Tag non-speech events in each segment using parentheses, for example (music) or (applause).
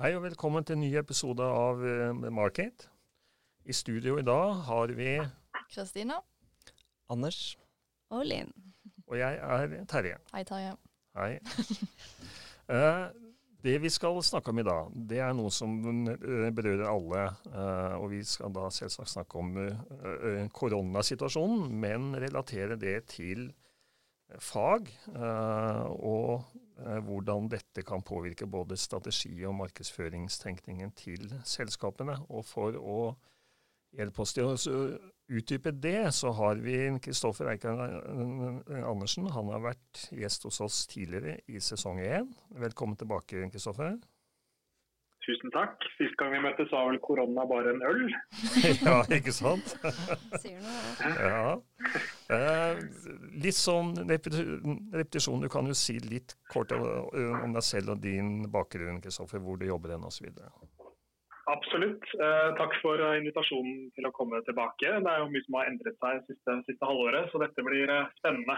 Hei og velkommen til en ny episode av uh, Market. I studio i dag har vi Kristina. Anders. Og Linn. Og jeg er Terje. Hei, Terje. Hei. uh, (laughs) det vi skal snakke om i dag, det er noe som berører alle. Og vi skal da selvsagt snakke om koronasituasjonen, men relatere det til fag. og Eh, hvordan dette kan påvirke både strategi- og markedsføringstenkningen til selskapene. Og for å hjelpe oss til å utdype det, så har vi Kristoffer Eikern Andersen. Han har vært gjest hos oss tidligere i sesong én. Velkommen tilbake, Kristoffer. Tusen takk. Sist gang vi møttes var vel korona bare en øl? (laughs) ja, ikke sant? Sier noe. Ja. Eh, litt sånn repetisjon. Du kan jo si litt kort om deg selv og din bakgrunn, Kristoffer, hvor du jobber hen osv. Absolutt. Eh, takk for invitasjonen til å komme tilbake. Det er jo mye som har endret seg siste, siste halvåret, så dette blir eh, spennende.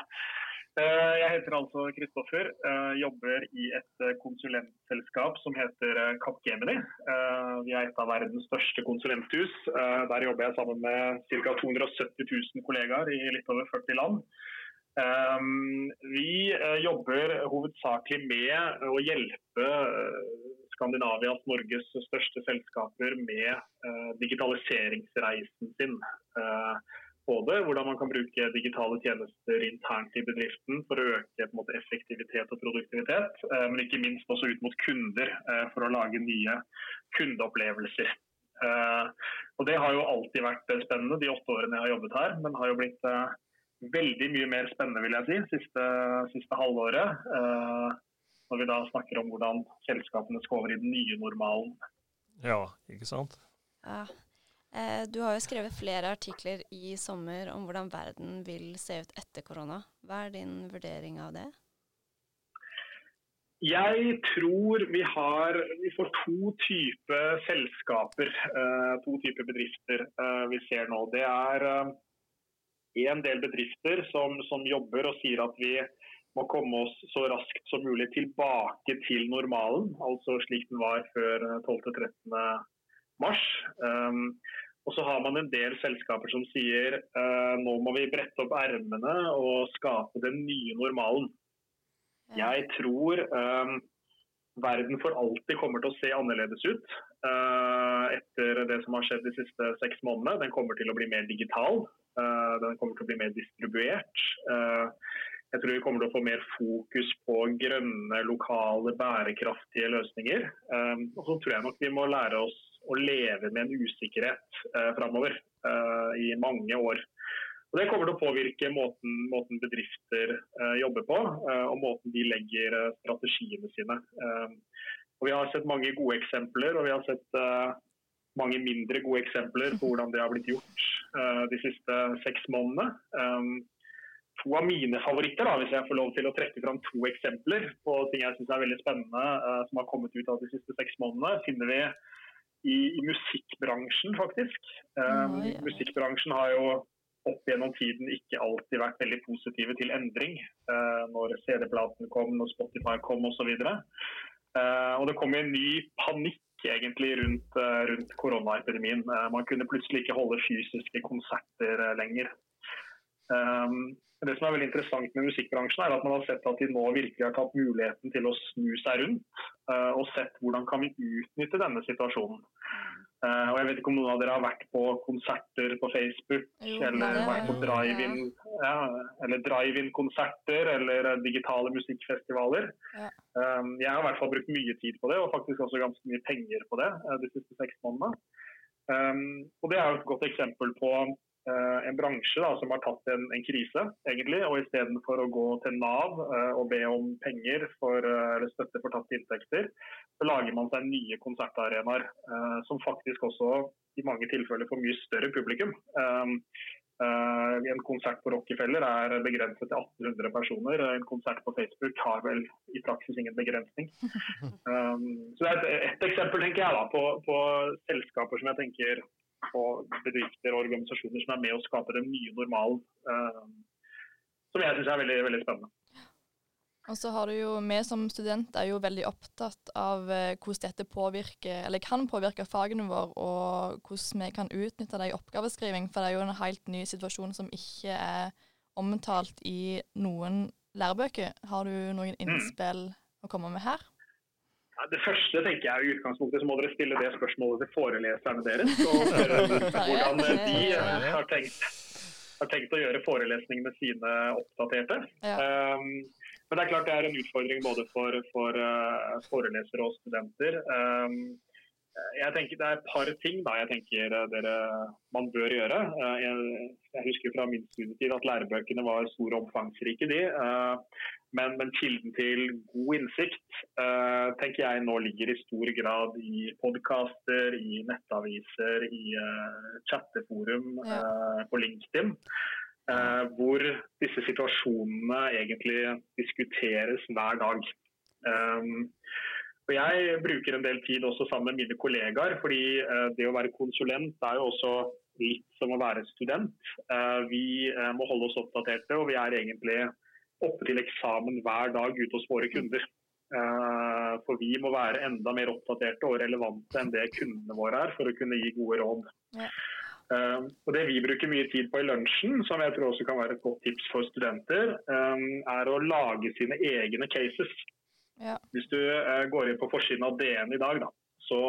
Eh, jeg heter altså Kristoffer. Eh, jobber i et eh, konsulentselskap som heter Capgemini. Vi er et av verdens største konsulenthus. Der jobber jeg sammen med ca. 270 000 kollegaer i litt over 40 land. Vi jobber hovedsakelig med å hjelpe Skandinavias, Norges største selskaper med digitaliseringsreisen sin. Både hvordan man kan bruke digitale tjenester internt i bedriften for å øke måte, effektivitet og produktivitet, eh, men ikke minst også ut mot kunder eh, for å lage nye kundeopplevelser. Eh, og Det har jo alltid vært spennende de åtte årene jeg har jobbet her, men har jo blitt veldig mye mer spennende vil jeg si, siste, siste halvåret. Når vi da snakker om hvordan selskapene skal over i den nye normalen. Ja, ikke sant? Ja, Eh, du har jo skrevet flere artikler i sommer om hvordan verden vil se ut etter korona. Hva er din vurdering av det? Jeg tror vi har vi får to typer selskaper, eh, to typer bedrifter eh, vi ser nå. Det er en del bedrifter som, som jobber og sier at vi må komme oss så raskt som mulig tilbake til normalen, altså slik den var før 12.-13 mars. Og så har man en del selskaper som sier eh, nå må vi brette opp ermene og skape den nye normalen. Jeg tror eh, verden for alltid kommer til å se annerledes ut eh, etter det som har skjedd de siste seks månedene. Den kommer til å bli mer digital. Uh, den kommer til å bli mer distribuert. jeg tror vi kommer til å få mer fokus på grønne, lokale, bærekraftige løsninger. og så tror jeg nok vi må lære oss å leve med en usikkerhet eh, framover eh, i mange år. Og Det kommer til å påvirke måten, måten bedrifter eh, jobber på, eh, og måten de legger eh, strategiene sine. Eh, og Vi har sett mange gode eksempler, og vi har sett mange mindre gode eksempler på hvordan det har blitt gjort de siste seks månedene. to av mine favoritter, da, hvis jeg får lov til å trekke fram to eksempler på ting jeg syns er veldig spennende som har kommet ut av de siste seks månedene, finner vi i, i musikkbransjen, faktisk. Um, oh, ja. Musikkbransjen har jo opp gjennom tiden ikke alltid vært veldig positive til endring. Uh, når CD-platen kom, når Spotify kom osv. Uh, og det kom en ny panikk egentlig rundt, uh, rundt koronaepidemien. Uh, man kunne plutselig ikke holde fysiske konserter lenger. Um, det som er veldig interessant med musikkbransjen, er at man har sett at de nå virkelig har tatt muligheten til å snu seg rundt uh, og sett hvordan kan vi utnytte denne situasjonen. Uh, og jeg vet ikke om noen av dere har vært på konserter på Facebook jo, eller vært på drive-in ja, eller drive-in-konserter eller digitale musikkfestivaler. Ja. Um, jeg har i hvert fall brukt mye tid på det, og faktisk også ganske mye penger på det uh, de siste seks månedene. Um, og Det er jo et godt eksempel på Eh, en bransje da, som har tatt en, en krise, egentlig, og istedenfor å gå til Nav uh, og be om penger for, uh, eller støtte for tapte inntekter, så lager man seg nye konsertarenaer uh, som faktisk også i mange tilfeller får mye større publikum. Um, en konsert på Rockefeller er begrenset til 1800 personer. En konsert på Facebook har vel i praksis ingen begrensning. (laughs) Så Det er et, et eksempel tenker jeg da, på, på selskaper som jeg tenker og bedrifter og organisasjoner som er med og skaper den nye normalen. Uh, som jeg syns er veldig, veldig spennende. Og så har du jo, Vi som studenter er jo veldig opptatt av eh, hvordan dette påvirker, eller kan påvirke fagene våre, og hvordan vi kan utnytte det i oppgaveskriving. For det er jo en helt ny situasjon som ikke er omtalt i noen lærebøker. Har du noen mm. innspill å komme med her? Det første tenker jeg i utgangspunktet så må dere stille det spørsmålet til foreleserne deres. og (laughs) hvordan de har tenkt, har tenkt, å gjøre forelesningene sine oppdaterte. Ja. Um, men det er klart det er en utfordring både for, for uh, forelesere og studenter. Um, jeg tenker Det er et par ting da jeg tenker eh, dere, man bør gjøre. Uh, jeg, jeg, husker fra min studietid at lærebøkene var store og omfangsrike. de. Uh, men, men, kilden til god innsikt tenker jeg nå ligger i stor grad i podkaster, i nettaviser, i chatteforum ja. på LinkedIn. Eh, hvor disse situasjonene egentlig diskuteres hver dag. Um, og jeg bruker en del tid også sammen med mine kollegaer, fordi uh, det å være konsulent er jo også litt som å være student. Uh, vi uh, må holde oss oppdaterte, og vi er egentlig oppe til eksamen hver dag ute hos våre kunder. For vi må være enda mer oppdaterte og relevante enn det kundene våre er, for å kunne gi gode råd. Ja. Og Det vi bruker mye tid på i lunsjen, som jeg tror også kan være et godt tips for studenter, er å lage sine egne cases. Hvis du uh, går inn på forsiden av DN i dag, da, så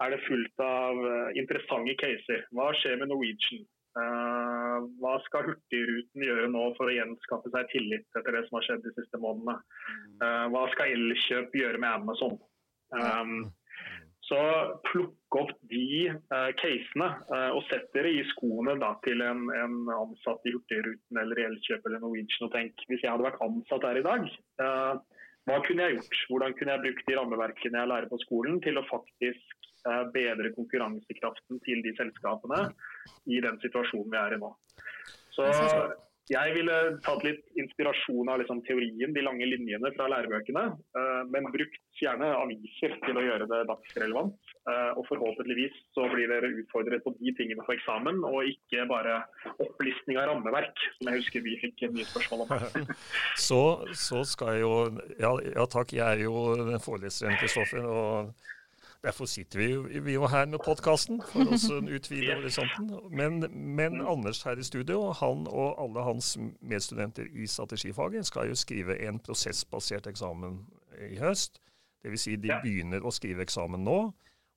er det fullt av uh, interessante caser. Hva skjer med Norwegian? Uh, hva skal Hurtigruten gjøre nå for å gjenskaffe seg tillit etter det som har skjedd de siste månedene? Hva skal Elkjøp gjøre med Amazon? Um, så plukk opp de uh, casene uh, og sett dere i skoene da, til en, en, ansatt i Hurtigruten eller Elkjøp eller Norwegian og tenk hvis jeg hadde vært ansatt der i dag, uh, hva kunne jeg gjort? Hvordan kunne jeg brukt de rammeverkene jeg lærer på skolen til å faktisk bedre konkurransekraften til de selskapene i den situasjonen vi er i nå. Så jeg ville tatt litt inspirasjon av liksom, teorien, de lange linjene fra lærebøkene, uh, men brukt gjerne aviser til å gjøre det dagsrelevant. Uh, og forhåpentligvis så blir dere utfordret på de tingene på eksamen, og ikke bare opplistning av rammeverk, som jeg husker vi fikk mye spørsmål om. (laughs) så, så, skal jeg jo ja, ja takk, jeg er jo foreleseren Kristoffer. og Derfor sitter vi, vi jo her med podkasten, for å utvide horisonten. Men, men, Anders her i studio, han og alle hans medstudenter i strategifaget skal jo skrive en prosessbasert eksamen i høst. Dvs. Si de begynner å skrive eksamen nå.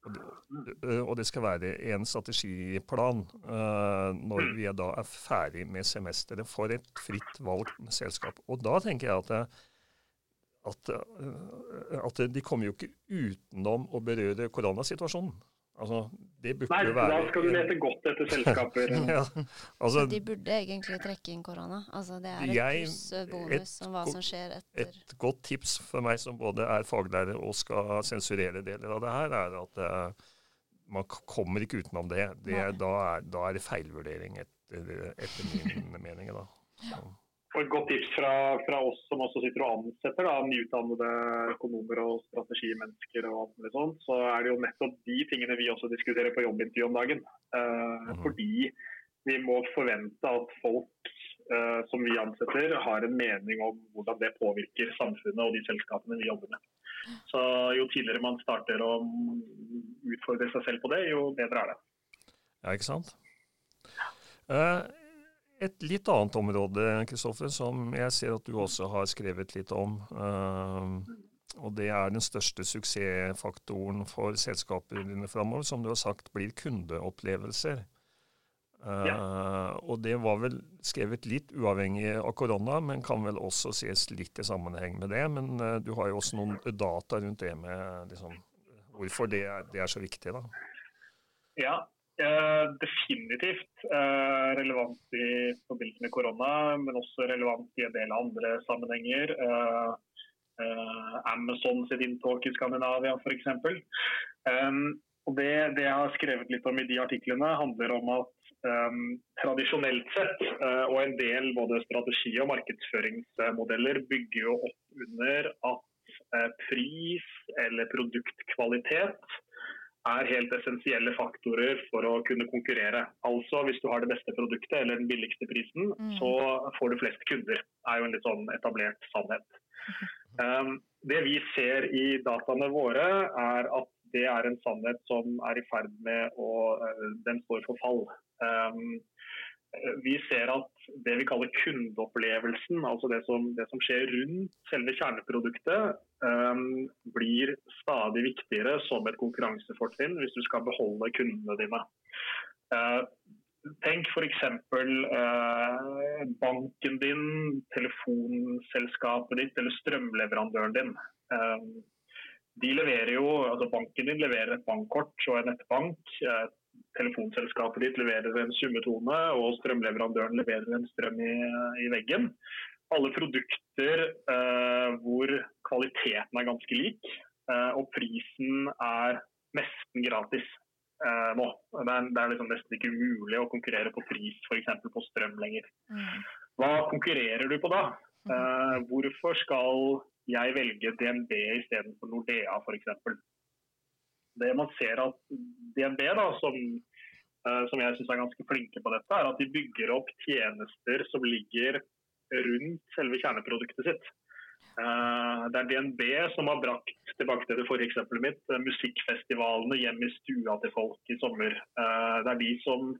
Og det, skal være en strategiplan når vi da er ferdig med semesteret for et fritt valgt selskap. Og da tenker jeg at at, eh, at, de kommer jo ikke utenom å berøre koronasituasjonen. Altså, det burde Nei, jo være... da skal du lete godt etter selskaper. (laughs) ja, altså, de burde egentlig trekke inn korona. Altså, det er et jeg, pluss-bonus om hva som skjer etter Et godt tips for meg som både er faglærer og skal sensurere deler av det her, er at uh, man kommer ikke utenom det. det da, er, da, er, det feilvurdering, etter, etter min mening. da. Så. Og et godt tips fra, fra, oss som også sitter og ansetter da, nyutdannede økonomer og strategimennesker, og alt mulig sånt, så er det jo nettopp de tingene vi også diskuterer på jobbintervju om dagen. Uh, mm. Fordi vi må forvente at folk uh, som vi ansetter, har en mening om hvordan det påvirker samfunnet og de selskapene vi jobber med. Så Jo tidligere man starter å utfordre seg selv på det, jo bedre er det. Ja, ikke sant. Uh, et litt annet område Kristoffer, som jeg ser at du også har skrevet litt om. Uh, og det er den største suksessfaktoren for selskaper framover, som du har sagt blir kundeopplevelser. Uh, ja. Og det var vel skrevet litt uavhengig av korona, men kan vel også ses litt i sammenheng med det. Men uh, du har jo også noen data rundt det med liksom, hvorfor det er, det er så viktig. da. Ja, Eh, definitivt eh, relevant i forbindelse med korona, men også relevant i en del andre sammenhenger. Eh, eh Amazon sitt inntog i Skandinavia f.eks. Um, og det, det, jeg har skrevet litt om i de artiklene, handler om at um, tradisjonelt sett, uh, og en del både strategi- og markedsføringsmodeller bygger jo opp under at uh, pris eller produktkvalitet er helt essensielle faktorer for å kunne konkurrere. Altså hvis du har det beste produktet eller den billigste prisen, mm. så får du flest kunder. Det er jo en litt sånn etablert sannhet. (laughs) Um, det vi ser i dataene våre, er at det er en sannhet som er i ferd med å uh, Den står for fall. Um, vi ser at det vi kaller kundeopplevelsen, altså det som, det som skjer rundt selve kjerneproduktet, um, blir stadig viktigere som et konkurransefortrinn hvis du skal beholde kundene dine. Uh, tenk f.eks. Uh, banken din, telefonselskapet ditt eller strømleverandøren din. Uh, de leverer jo, altså Banken din leverer et bankkort og en nettbank. Uh, telefonselskapet ditt leverer en summetone, og strømleverandøren leverer en strøm i, i veggen. Alle produkter eh, hvor kvaliteten er ganske lik, eh, og prisen er nesten gratis eh, nå. Det er, det er liksom nesten ikke umulig å konkurrere på pris f.eks. på strøm lenger. Mm. Hva konkurrerer du på da? Mm. Eh, hvorfor skal jeg velge DNB istedenfor Nordea f.eks.? Det man ser at DNB, da, som, uh, som jeg syns er ganske flinke på dette, er at de bygger opp tjenester som ligger rundt selve kjerneproduktet sitt. Uh, det er DNB som har brakt tilbake til det forrige eksempelet mitt, uh, musikkfestivalene hjem i stua til folk i sommer. det er de som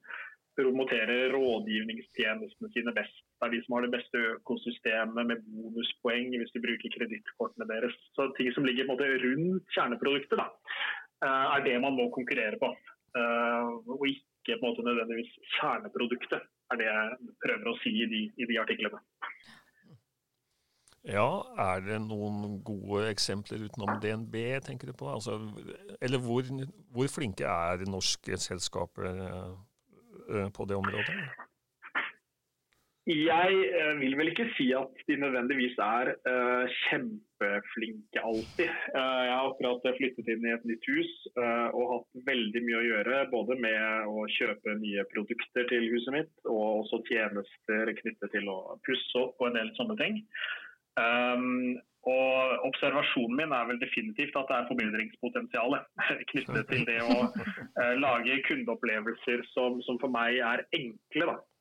promoterer rådgivningstjenestene sine best. Det er de som har det beste økosystemet med bonuspoeng hvis de bruker kredittkortene deres. Så ting som ligger på måte, rundt kjerneproduktet. Da. Eh, er det man må konkurrere på. Eh, og ikke på en måte nødvendigvis kjerneproduktet, er det jeg prøver å si i de, i de artiklene. Ja, er det noen gode eksempler utenom DNB, tenker du på? Altså, eller hvor, hvor, flinke er norske selskaper eh, på det området? Jeg uh, vil vel ikke si at de nødvendigvis er uh, kjempeflinke alltid. Uh, jeg har akkurat flyttet inn i et nytt hus og hatt veldig mye å gjøre. Både med å kjøpe nye produkter til huset mitt, og også tjenester knyttet til å pusse opp og en del sånne ting. Um, og Observasjonen min er vel definitivt at det er forbedringspotensial (laughs) knyttet til det å lage kundeopplevelser som, som, for meg er enkle. da Eh,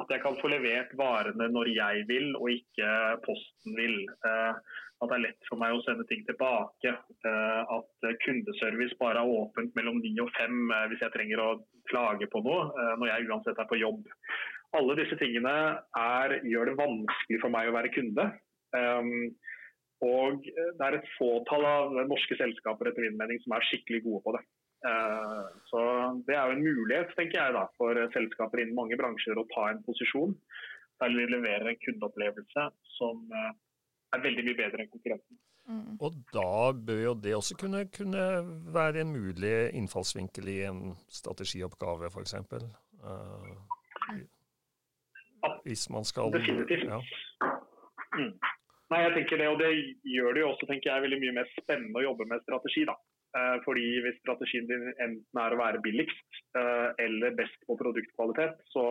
at jeg kan få levert varene når jeg vil, og ikke Posten vil. Eh, at det er lett for meg å sende ting tilbake. Eh, at kundeservice bare er åpent mellom ni og fem hvis jeg trenger å klage på noe, når jeg uansett er på jobb. Alle disse tingene er, gjør det vanskelig for meg å være kunde. Og det er et fåtall av norske selskaper etter min mening som er skikkelig gode på det. Eh, så Det er jo en mulighet tenker jeg da, for selskaper innen mange bransjer å ta en posisjon der de leverer en kundeopplevelse som eh, er veldig mye bedre enn konkurrenten. Mm. Og da bør jo det også kunne, kunne, være en mulig innfallsvinkel i en strategioppgave, f.eks. Uh, hvis man skal Definitivt. Ja. Mm. Nei, jeg tenker det, og det gjør det jo også tenker jeg, veldig mye mer spennende å jobbe med strategi. da. Eh, fordi Hvis strategien din enten er å være billigst eh, eller best på produktkvalitet, så,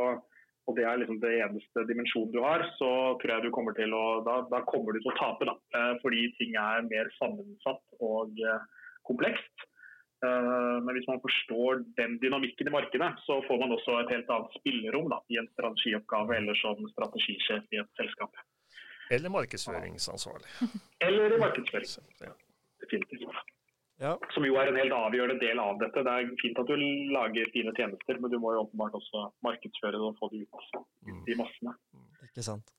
og det er liksom det eneste dimensjonen du har, så tror jeg du kommer til å, da, da kommer du til å tape. Da. Eh, fordi ting er mer sammensatt og komplekst. Men hvis man forstår den dynamikken i markedet, så får man også et helt annet spillerom da, i en strategioppgave eller som strategisjef i et selskap. Eller markedsføringsansvarlig. Eller i markedsføring. Definitivt. Ja. Som jo er en helt avgjørende del av dette. Det er fint at du lager fine tjenester, men du må jo åpenbart også markedsføre det og få det ut, ut i massene. Mm. Ikke sant.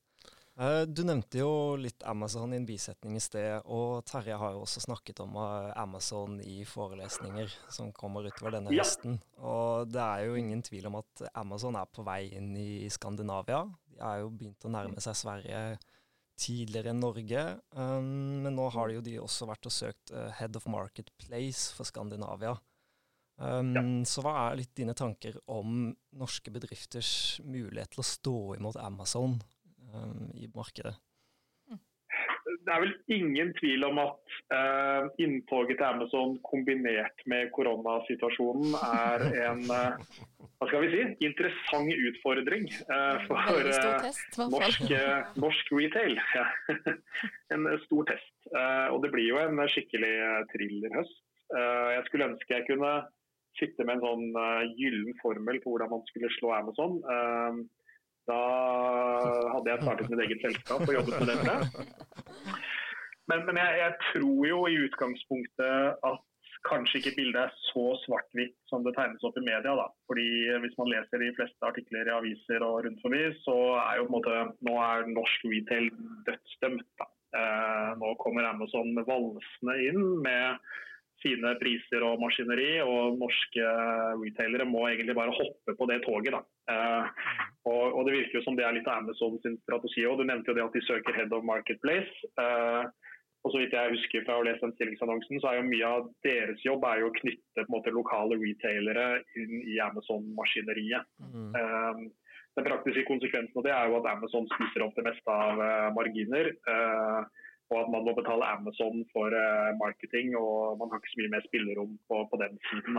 Eh, du nevnte jo litt Amazon i en bisetning i sted, og Terje har jo også snakket om eh, Amazon i forelesninger som kommer utover denne ja. høsten. Og det er jo ingen tvil om at Amazon er på vei inn i Skandinavia. De er jo begynt å nærme seg Sverige tidligere enn Norge. Um, men nå har de jo de også vært og søkt uh, Head of Marketplace for Skandinavia. Um, ja. Så hva er litt dine tanker om norske bedrifters mulighet til å stå imot Amazon um, i markedet? Det er vel ingen tvil om at eh, inntoget til Amazon kombinert med koronasituasjonen er en eh, hva skal vi si, interessant utfordring eh, for norsk, norsk, retail. (laughs) en stor test. og det blir jo en skikkelig thrillerhøst. Jeg skulle ønske jeg kunne sitte med en sånn gyllen formel på hvordan man skulle slå Amazon. Da hadde jeg startet mitt eget selskap og jobbet med dette. Men, men jeg, jeg, tror jo i utgangspunktet at kanskje ikke bildet er så svart-hvitt som det tegnes opp i media. Da. Fordi Hvis man leser de fleste artikler i aviser og rundt forbi, så er jo på en måte nå er norsk retail dødsdømt. Da. Eh, nå kommer Amazon valsende inn med sine priser og maskineri, og norske retailere må egentlig bare hoppe på det toget. Da. Eh, og, og, Det virker jo som det er litt av Amazon sin strategi òg. Du nevnte jo det at de søker head of marketplace. Uh, og så vidt jeg husker fra å lese den stillingsannonsen, så er jo mye av deres jobb er jo å knytte på en måte, lokale retailere inn i Amazon-maskineriet. Mm. Uh, den praktiske konsekvensen av det er jo at Amazon spiser opp det meste av uh, marginer. Og at man må betale Amazon for marketing, og man har ikke så mye mer spillerom på, på den siden.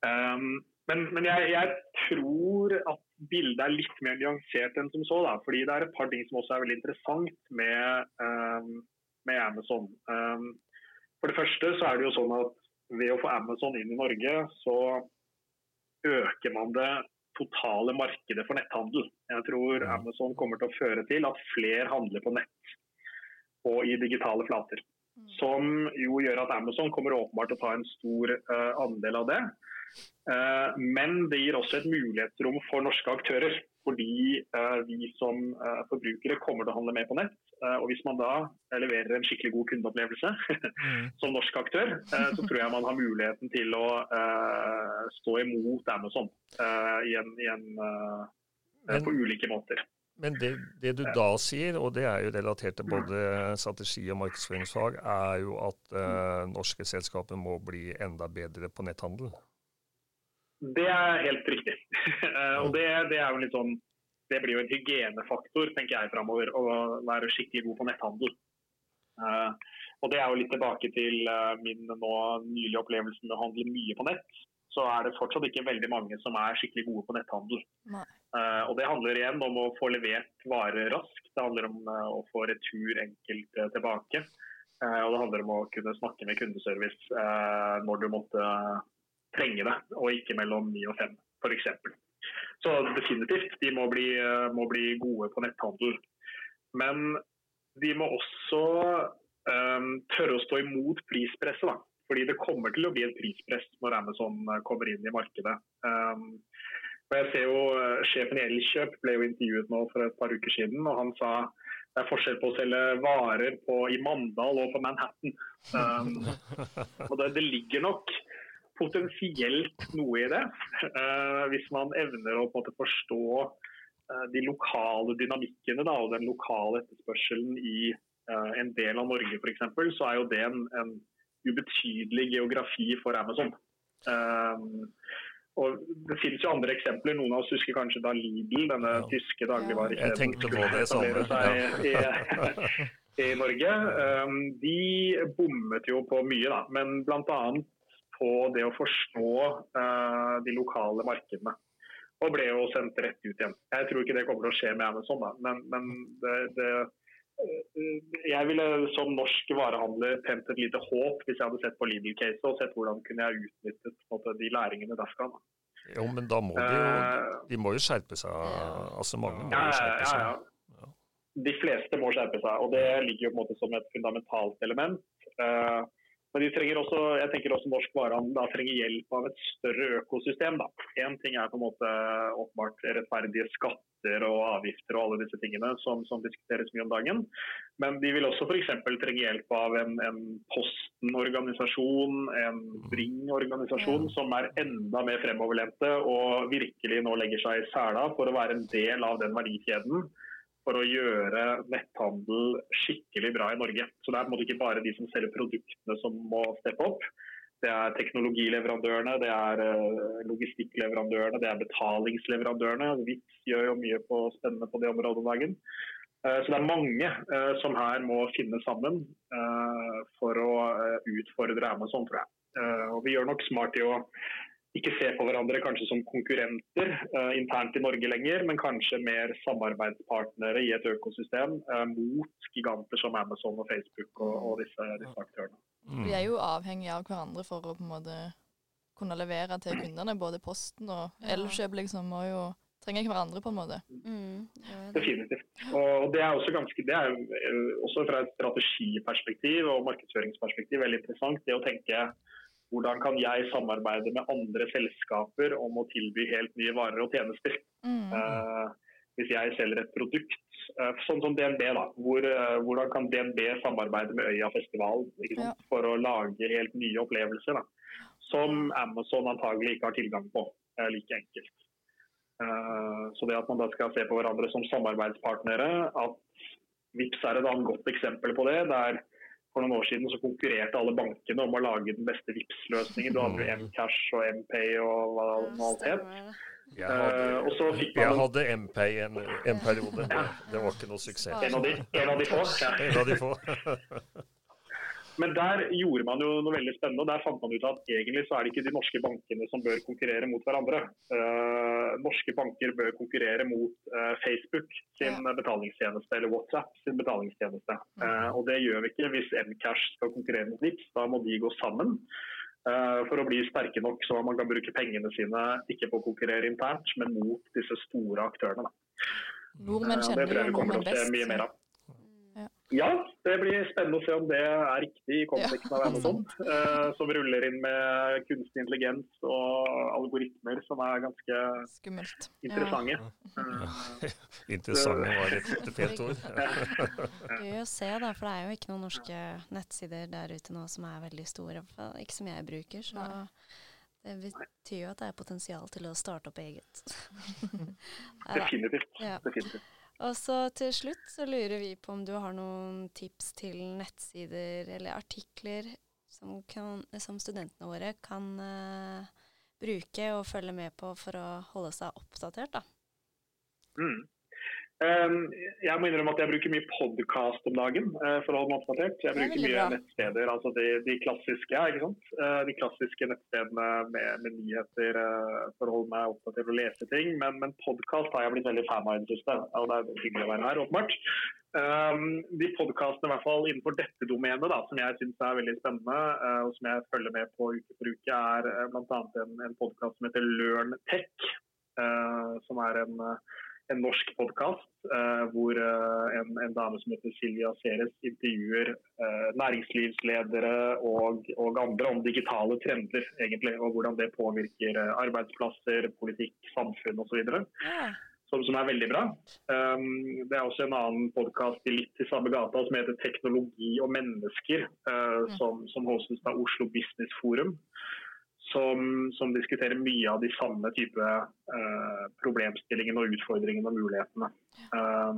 Um, men, men jeg, jeg, tror at bildet er litt mer nyansert enn som så. Da, fordi det er et par ting som også er veldig interessant med um, med Amazon. Um, for det første så er det jo sånn at ved å få Amazon inn i Norge, så øker man det totale markedet for netthandel. Jeg tror Amazon kommer til å føre til at flere handler på nett og i digitale flater. Mm. Som jo gjør at Amazon kommer åpenbart til å ta en stor uh, andel av det. Uh, men det gir også et mulighetsrom for norske aktører. Fordi uh, vi som forbrukere kommer til å handle mer på nett. Eh, og Hvis man da leverer en skikkelig god kundeopplevelse mm. (laughs) som norsk aktør, eh, så tror jeg man har muligheten til å stå imot Amazon uh, i en, i en, uh, men, på ulike måter. Men det, det, du da sier, og det er jo relatert til både strategi og markedsføringsfag, er jo at norske selskaper må bli enda bedre på netthandel? Det er helt riktig. (laughs) og det, det er jo litt sånn det blir jo en hygienefaktor tenker jeg framover, å være skikkelig god på netthandel. Uh, og Det er jo litt tilbake til uh, min nå nylige opplevelse med å handle mye på nett. Så er det fortsatt ikke veldig mange som er skikkelig gode på netthandel. Uh, og Det handler igjen om å få levert varer raskt. Det handler om å få retur enkelt tilbake. og det handler om å kunne snakke med kundeservice når du måtte trenge det, og ikke mellom ni og fem f.eks. Så definitivt, de må bli, må bli gode på netthandel. Men de må også um, tørre å stå imot prispresset. Da. Fordi det kommer til å bli et prispress når Amazon eh, kommer inn i markedet. Um, og jeg ser jo Sjefen i Elkjøp ble jo intervjuet nå for et par uker siden, og han sa det er forskjell på å selge varer på, i Mandal og på Manhattan. Um, (laughs) og det, det ligger nok potensielt noe i det. Uh, hvis man evner å forstå uh, de lokale dynamikkene da, og den lokale etterspørselen i uh, en del av Norge f.eks., så er jo det en, en, ubetydelig geografi for Amazon. og Det finnes jo andre eksempler. Noen av oss husker kanskje da Lidl, denne ja. tyske dagligvarekjeden, Jeg tenkte på det samme. Seg i, i, Norge. Um, de bommet jo på mye, da. Men bl.a på det å forstå uh, de lokale markedene. Og ble jo sendt rett ut igjen. Jeg tror ikke det kommer til å skje med Amazon, da. men, men det, det, uh, jeg ville som norsk varehandler tent et lite håp hvis jeg hadde sett på Lidl-caset og sett hvordan kunne jeg utnyttet måte, de læringene derfra. Da. Jo, men da må de jo, eh, de må jo skjerpe seg. Altså mange må jo skjerpe seg. Ja, ja, ja. De fleste må skjerpe seg, og det ligger jo på en måte som et fundamentalt element. Uh, men de trenger også, jeg tenker også norsk varehandel trenger hjelp av et større økosystem. Én ting er på en måte åpenbart rettferdige skatter og avgifter og alle disse tingene som, som diskuteres mye om dagen. Men de vil også f.eks. trenge hjelp av en, en Posten-organisasjon, en Bring-organisasjon, som er enda mer fremoverlente og virkelig nå legger seg i sela for å være en del av den verdikjeden for å gjøre netthandel skikkelig bra i Norge. Så Det er ikke bare de som selger produktene som må steppe opp. Det er teknologileverandørene, det er eh, logistikkleverandørene, det er betalingsleverandørene. Vits gjør jo mye på, spennende på det området om dagen. Eh, så det er mange eh, som her må finne sammen for å utfordre Amazon, tror jeg. Og vi gjør nok smart i å ikke se på hverandre kanskje som konkurrenter uh, internt i Norge lenger, men kanskje mer samarbeidspartnere i et økosystem uh, mot giganter som Amazon og Facebook og, og disse, disse, aktørene. Mm. Vi er jo avhengige av hverandre for å på en måte kunne levere til kundene. Både Posten og Elkjøp liksom, må jo trenger hverandre på en måte. Mm, Definitivt. Og det er også ganske, det er eh, også fra et strategiperspektiv og markedsføringsperspektiv veldig interessant. Det å tenke hvordan kan jeg samarbeide med andre selskaper om å tilby helt nye varer og tjenester. Mm. Uh, hvis jeg selger et produkt, uh, sånn som DNB, da, hvor, uh, hvordan kan DNB samarbeide med Øya festival ja. for å lage helt nye opplevelser? Da, som Amazon antagelig ikke har tilgang på like enkelt. Så det at man da skal se på hverandre som samarbeidspartnere, at Vips er et annet godt eksempel på det. der for noen år siden så konkurrerte alle bankene om å lage den beste Vipps-løsningen. Du hadde jo mm. Mcash og Mpay og hva alt het. Jeg hadde, uh, jeg hadde Mpay en, en periode. Det, det, var ikke noe suksess. En av de, en av de få. Ja. En av de få. (laughs) Men der gjorde man jo noe veldig spennende. og Der fant man ut at egentlig så er det ikke de norske bankene som bør konkurrere mot hverandre. Uh, norske banker bør konkurrere mot uh, Facebook sin ja. betalingstjeneste eller WhatsApp sin betalingstjeneste. Uh, og Det gjør vi ikke hvis Mcash skal konkurrere mot Vipps. Da må de gå sammen. for å bli sterke nok så man kan bruke pengene sine ikke på å konkurrere internt, men mot disse store aktørene. Nordmenn kjenner jo nordmenn best. Mye mer av. Ja, det blir spennende å se om det er riktig i konteksten av Amazon. Uh, som ruller inn med kunstig intelligens og algoritmer som er ganske Skummelt. interessante. Ja. (laughs) Uh, interessante var et fint ord. (laughs) Gøy å se, da, for det er jo ikke noen norske nettsider der ute nå som er veldig store. Ikke som jeg bruker. så... Det betyr jo at det er potensial til å starte opp eget. (laughs) Definitivt. Ja. Definitivt. Og så til slutt så lurer vi på om du har noen tips til nettsider eller artikler som, kan, som studentene våre kan uh, bruke og følge med på for å holde seg oppdatert, da. Mm. Ehm, jeg må innrømme at jeg bruker mye podkast om dagen eh, for å holde meg oppdatert. Jeg bruker mye bra. nettsteder, altså de, de klassiske ja, sant? de klassiske nettstedene med, med, nyheter eh, for å holde meg oppdatert og lese ting. Men, men podkast har jeg blitt veldig fan av i det siste, og det er hyggelig å være her, åpenbart. Um, de podkastene i hvert fall innenfor dette domenet da, som jeg syns er veldig spennende, og som jeg følger med på uke for uke, er bl.a. en, en podkast som heter Learn Tech. Som er en en norsk podkast eh, hvor eh, en, en, dame som heter Silja Ceres intervjuer eh, næringslivsledere og, og, andre om digitale trender, egentlig, og hvordan det påvirker eh, arbeidsplasser, politikk, samfunn osv. Ja. Som, som er veldig bra. Um, det er også en annen podkast litt i samme gata som heter 'Teknologi og mennesker', uh, mm. som, som hostes av Oslo Business Forum som, som, diskuterer mye av de samme type uh, problemstillingene og utfordringene og mulighetene. Uh,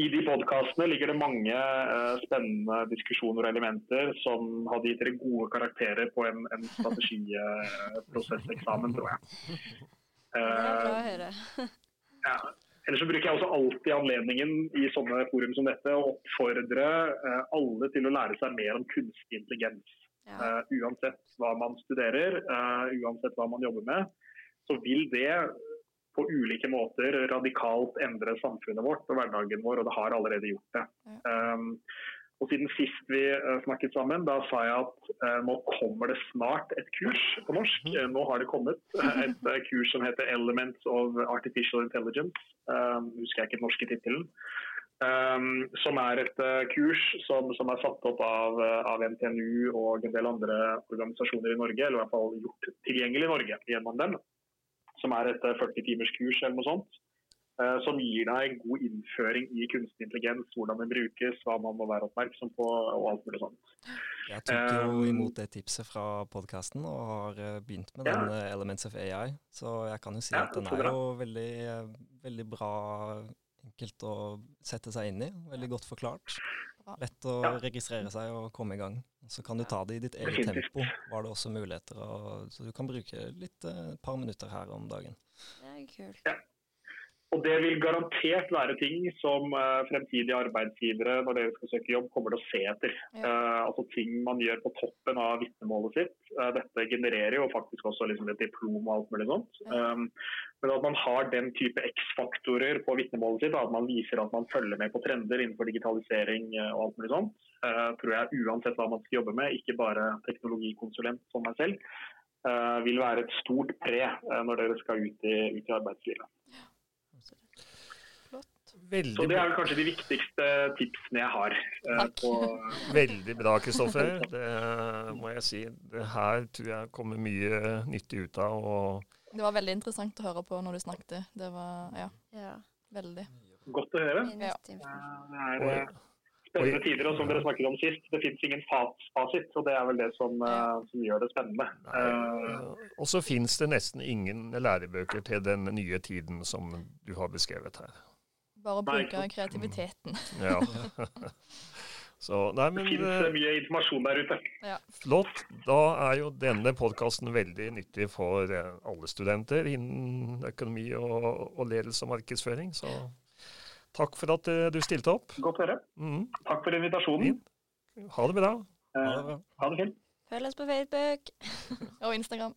I de podkastene ligger det mange uh, spennende diskusjoner og elementer som hadde gitt dere gode karakterer på en, en strategiprosesseksamen, tror jeg. det er bra å høre. ja. Ellers så bruker jeg også alltid anledningen i sånne forum som dette å oppfordre alle til å lære seg mer om kunstig intelligens. Ja. Uh, uansett hva man studerer, uh, uansett hva man jobber med, så vil det på ulike måter radikalt endre samfunnet vårt og hverdagen vår, og det har allerede gjort det. Ja. Um, og Siden sist vi uh, snakket sammen, da sa jeg at uh, nå kommer det snart et kurs på norsk. Uh, nå har det kommet (laughs) et kurs som heter 'Elements of Artificial Intelligence'. husker jeg ikke den norske tittelen. Um, som er et uh, kurs som, som, er satt opp av, uh, av, NTNU og en del andre organisasjoner i Norge, eller i hvert fall gjort tilgjengelig i Norge gjennom dem. Som er et uh, 40 timers kurs eller noe sånt. som gir deg en god innføring i kunstig intelligens, hvordan den brukes, hva man må være oppmerksom på og alt mulig sånt. Jeg tok jo um, imot det tipset fra podkasten og har begynt med ja. den Elements of AI. Så jeg kan jo si ja, at den er jo veldig, veldig bra enkelt å sette seg inn i. Veldig godt forklart. Lett å ja. registrere seg og komme i gang. Så kan du ta det i ditt eget tempo. Var det også muligheter, og, så du kan bruke litt et eh, par minutter her om dagen. Det er kult. Ja. Og det vil garantert være ting som uh, fremtidige arbeidsgivere når dere skal søke jobb, kommer til å se etter. Ja. Uh, altså ting man gjør på toppen av vitnemålet sitt. Uh, dette genererer jo faktisk også liksom et diplom og alt mulig sånt. Ja. Um, men at man har den type X-faktorer på vitnemålet sitt, at man viser at man følger med på trender innenfor digitalisering og alt mulig sånt, tror jeg uansett hva man skal jobbe med, ikke bare teknologikonsulent som meg selv, vil være et stort pre når dere skal ut i, ut i arbeidslivet. Veldig så det er kanskje de viktigste tipsene jeg har. Uh, Veldig bra, Kristoffer. Det må jeg si. Det her tror jeg kommer mye nyttig ut av. det var veldig interessant å høre på når du snakket. Det var ja, ja. veldig. Godt å høre. Ja. Det er uh, spennende tider. Og som dere snakket om sist, det fins ingen fasit. Og det er vel det som, som gjør det spennende. og så fins det nesten ingen lærebøker til den nye tiden som du har beskrevet her. Bare bruke kreativiteten. ja. (laughs) Så, nei, men, det finnes eh, mye informasjon der ute. Ja. Flott. Da er jo denne podkasten veldig nyttig for eh, alle studenter innen økonomi og, og ledelse og markedsføring. Så takk for at eh, du stilte opp. Godt å høre. Mm. Takk for invitasjonen. Ha det bra. Ha det, ha det fint. Følg oss på Facebook. (laughs) og Instagram.